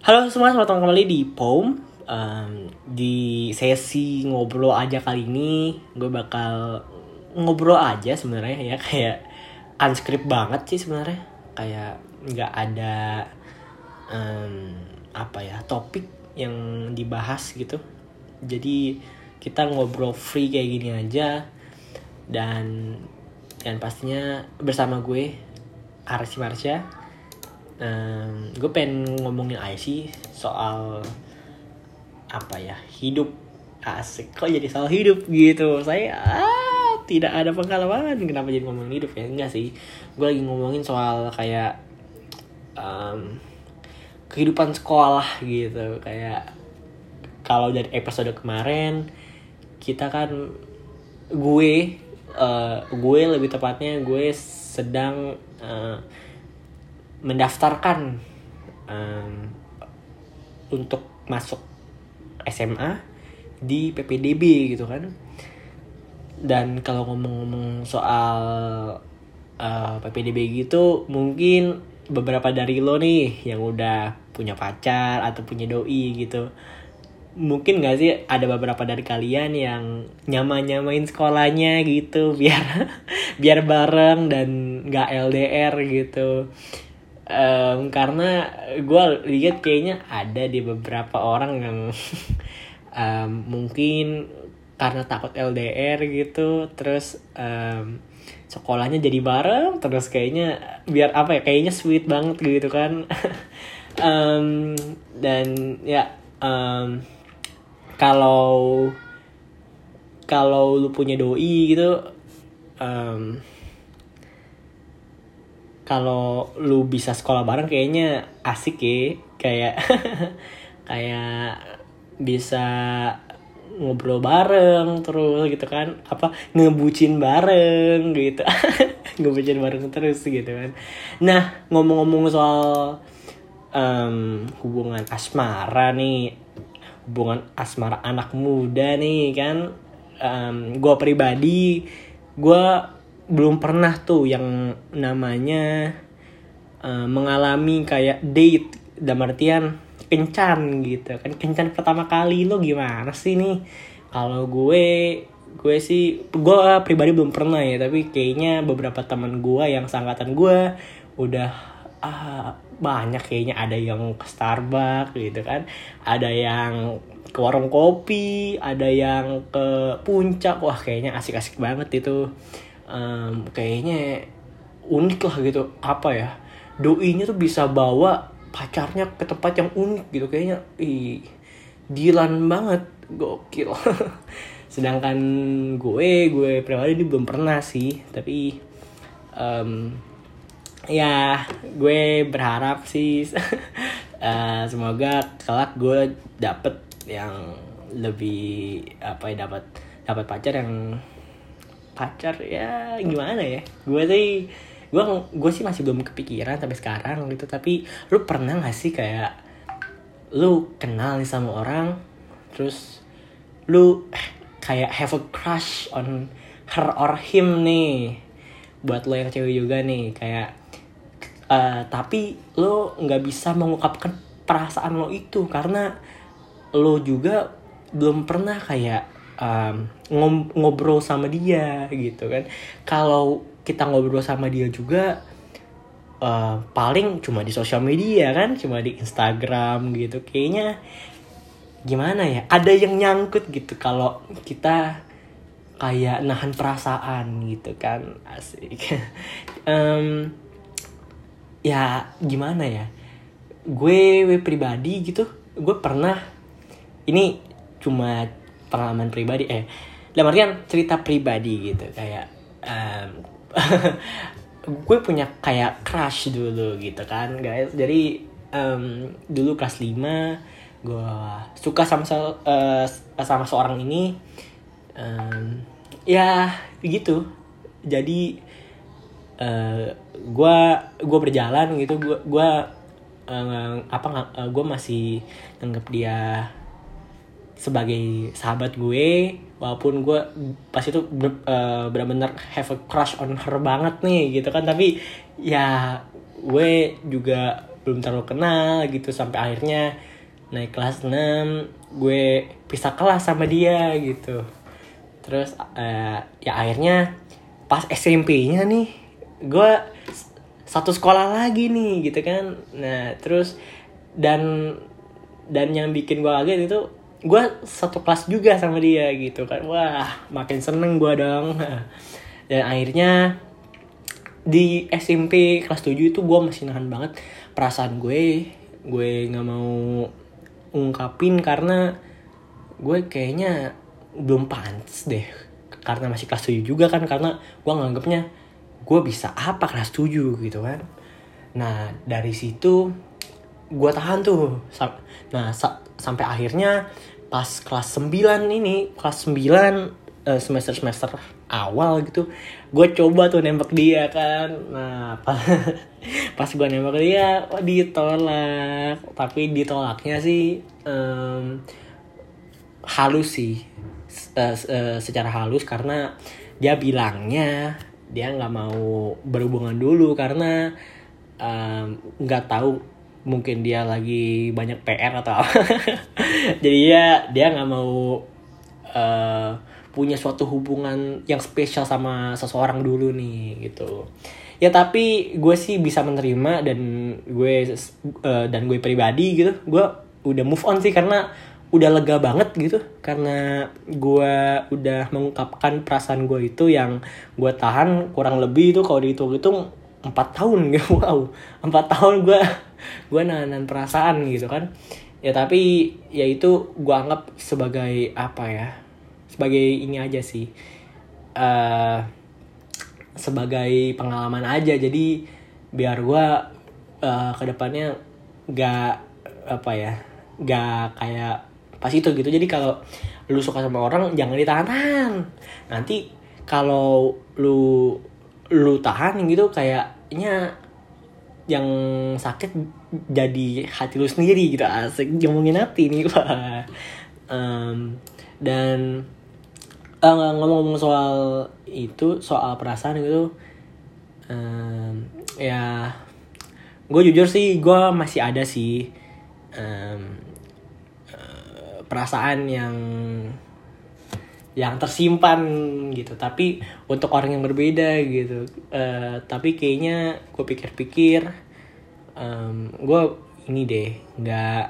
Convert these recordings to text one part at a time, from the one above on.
Halo semua, selamat datang kembali di POM um, Di sesi ngobrol aja kali ini Gue bakal ngobrol aja sebenarnya ya. Kayak unscript banget sih sebenarnya. Kayak nggak ada um, apa ya topik yang dibahas gitu. Jadi kita ngobrol free kayak gini aja. Dan dan pastinya bersama gue Arsi Marsha um, gue pengen ngomongin sih soal apa ya hidup asik. Kok jadi soal hidup gitu? Saya ah, tidak ada pengalaman kenapa jadi ngomongin hidup ya. Enggak sih. Gue lagi ngomongin soal kayak um, kehidupan sekolah gitu. Kayak kalau dari episode kemarin kita kan gue uh, gue lebih tepatnya gue sedang uh, mendaftarkan um, untuk masuk SMA di PPDB gitu kan. Dan kalau ngomong-ngomong soal uh, PPDB gitu mungkin beberapa dari lo nih yang udah punya pacar atau punya doi gitu mungkin gak sih ada beberapa dari kalian yang nyama nyamain sekolahnya gitu biar biar bareng dan gak LDR gitu um, karena gue lihat kayaknya ada di beberapa orang yang um, mungkin karena takut LDR gitu terus um, sekolahnya jadi bareng terus kayaknya biar apa ya kayaknya sweet banget gitu kan. Um, dan ya um, kalau kalau lu punya doi gitu um, kalau lu bisa sekolah bareng kayaknya asik ya. Kayak kayak bisa ngobrol bareng terus gitu kan. Apa ngebucin bareng gitu. Ngebucin bareng terus gitu kan. Nah ngomong-ngomong soal um, hubungan asmara nih hubungan asmara anak muda nih kan um, gue pribadi gue belum pernah tuh yang namanya uh, mengalami kayak date dalam artian kencan gitu. Kan kencan pertama kali lo gimana sih nih? Kalau gue gue sih gue pribadi belum pernah ya tapi kayaknya beberapa teman gue yang sangkatan gue udah ah, banyak kayaknya. Ada yang ke Starbucks gitu kan ada yang ke warung kopi ada yang ke puncak. Wah kayaknya asik-asik banget itu um, kayaknya unik lah gitu. Apa ya? Doinya tuh bisa bawa pacarnya ke tempat yang unik gitu. Kayaknya ih Dilan banget. Gokil. Sedangkan gue gue pribadi ini belum pernah sih. Tapi um, ya gue berharap sih. Uh, semoga kelak gue dapet yang lebih apa ya dapat dapat pacar yang pacar ya gimana ya? Gue sih gue gue sih masih belum kepikiran sampai sekarang gitu. Tapi lu pernah gak sih kayak lu kenal nih sama orang terus lu eh, kayak have a crush on her or him nih? Buat lo yang cewek juga nih kayak uh, tapi lo nggak bisa mengungkapkan perasaan lo itu karena lo juga belum pernah kayak um, ngobrol sama dia gitu kan. Kalau kita ngobrol sama dia juga uh, paling cuma di sosial media kan cuma di Instagram gitu. Kayaknya gimana ya ada yang nyangkut gitu kalau kita kayak nahan perasaan gitu kan asik. Um, ya gimana ya gue, gue pribadi gitu gue pernah ini cuma pengalaman pribadi eh dalam artian cerita pribadi gitu kayak um, gue punya kayak crush dulu gitu kan guys. Jadi um, dulu kelas 5 gue suka sama uh, sama seorang ini um, ya begitu jadi uh, gue gue berjalan gitu gue gue uh, apa uh, gue masih nganggap dia sebagai sahabat gue walaupun gue pas itu uh, benar-benar have a crush on her banget nih gitu kan. Tapi ya gue juga belum terlalu kenal gitu sampai akhirnya naik kelas 6 gue pisah kelas sama dia gitu. Terus uh, ya akhirnya pas SMP-nya nih gue satu sekolah lagi nih gitu kan. Nah terus dan dan yang bikin gue kaget itu gue satu kelas juga sama dia gitu kan. Wah makin seneng gue dong. Dan akhirnya di SMP kelas 7 itu gue masih nahan banget perasaan gue. Gue nggak mau ungkapin karena gue kayaknya belum pantas deh. Karena masih kelas 7 juga kan karena gue nganggapnya gue bisa apa kelas 7 gitu kan. Nah dari situ gue tahan tuh. Nah sa sampai akhirnya pas kelas 9 ini kelas 9 uh, semester semester awal gitu gue coba tuh nembak dia kan. Nah pas pas gue nembak dia oh ditolak. Tapi ditolaknya sih um, halus sih. Uh, uh, secara halus karena dia bilangnya dia nggak mau berhubungan dulu karena nggak um, tahu mungkin dia lagi banyak PR atau apa. Jadi ya dia nggak mau uh, punya suatu hubungan yang spesial sama seseorang dulu nih gitu. Ya tapi gue sih bisa menerima dan gue uh, dan gue pribadi gitu gue udah move on sih karena udah lega banget gitu. Karena gue udah mengungkapkan perasaan gue itu yang gue tahan kurang lebih itu kalau dihitung-hitung empat tahun gitu wow empat tahun gue gue nahan perasaan gitu kan. Ya tapi ya itu gue anggap sebagai apa ya sebagai ini aja sih. Uh, sebagai pengalaman aja. Jadi biar gue uh, ke depannya gak apa ya gak kayak pas itu gitu. Jadi kalau lu suka sama orang jangan ditahan nanti kalau lu lu tahan gitu kayaknya yang sakit jadi hati lu sendiri gitu. Asik ngomongin hati nih wah um, dan uh, ngomong-ngomong soal itu soal perasaan gitu um, ya gue jujur sih gue masih ada sih um, perasaan yang yang tersimpan gitu. Tapi untuk orang yang berbeda gitu. Uh, tapi kayaknya gue pikir-pikir um, gue ini deh nggak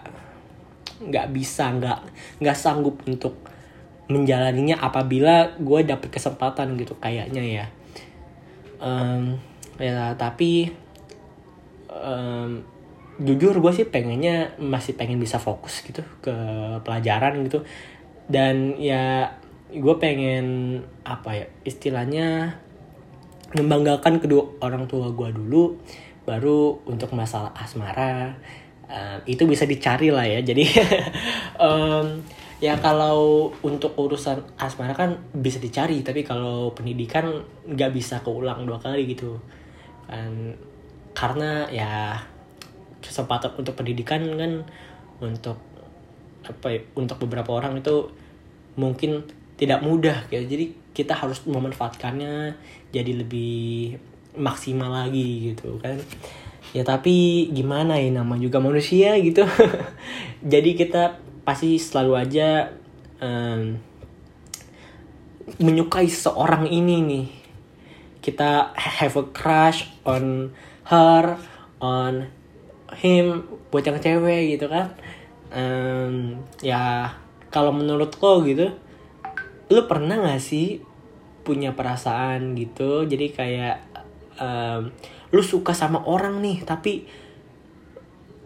nggak bisa nggak nggak sanggup untuk menjalaninya apabila gue dapet kesempatan gitu kayaknya ya. Um, ya tapi um, jujur gue sih pengennya masih pengen bisa fokus gitu ke pelajaran gitu. Dan ya gue pengen apa ya istilahnya membanggakan kedua orang tua gue dulu baru untuk masalah asmara uh, itu bisa dicari lah ya. Jadi um, ya kalau untuk urusan asmara kan bisa dicari tapi kalau pendidikan nggak bisa keulang dua kali gitu. Kan karena ya kesempatan untuk pendidikan kan untuk apa ya, untuk beberapa orang itu mungkin tidak mudah ya jadi kita harus memanfaatkannya jadi lebih maksimal lagi gitu kan. Ya tapi gimana ya nama juga manusia gitu. Jadi kita pasti selalu aja um, menyukai seorang ini nih. Kita have a crush on her on him buat yang cewek gitu kan. Um, ya kalau menurut lo gitu lu pernah gak sih punya perasaan gitu? Jadi kayak um, lu suka sama orang nih tapi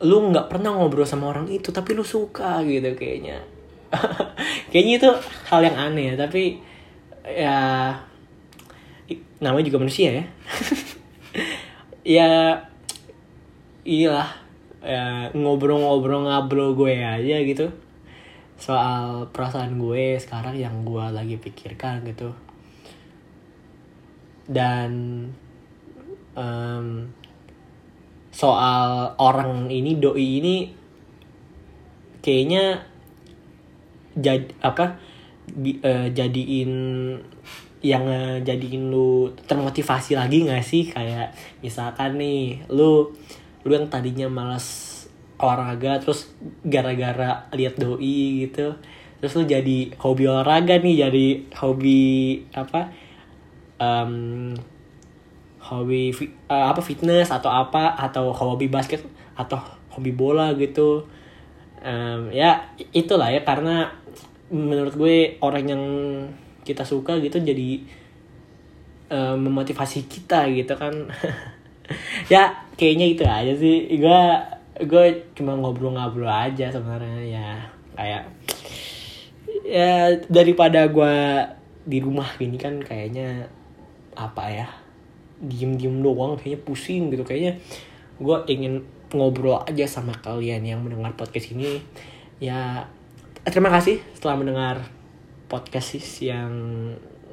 lu nggak pernah ngobrol sama orang itu tapi lu suka gitu kayaknya. Kayaknya itu hal yang aneh ya tapi ya namanya juga manusia ya. Ya iya ya, ngobrol-ngobrol ngobrol gue aja gitu soal perasaan gue sekarang yang gue lagi pikirkan gitu. Dan um, soal orang ini doi ini kayaknya jadi apa bi, uh, jadiin yang uh, jadiin lu termotivasi lagi gak sih? Kayak misalkan nih lu lu yang tadinya malas olahraga terus gara-gara lihat doi gitu terus lu jadi hobi olahraga nih jadi hobi apa um, hobi eh, apa fitness atau apa atau hobi basket atau hobi bola gitu. Em, ya itulah ya karena menurut gue orang yang kita suka gitu jadi em, memotivasi kita gitu kan. Ya kayaknya itu aja sih. Gue gue cuma ngobrol-ngobrol aja sebenarnya ya. Kayak ya daripada gue di rumah gini kan kayaknya apa ya diem-diem doang kayaknya pusing gitu. Kayaknya gue ingin ngobrol aja sama kalian yang mendengar podcast ini. Ya terima kasih setelah mendengar podcast yang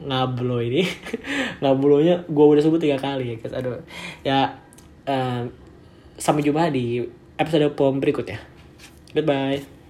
ngablo ini. Ngablonya gue udah sebut tiga kali ya guys. Aduh. Ya em, sampai jumpa di episode pom berikutnya. Goodbye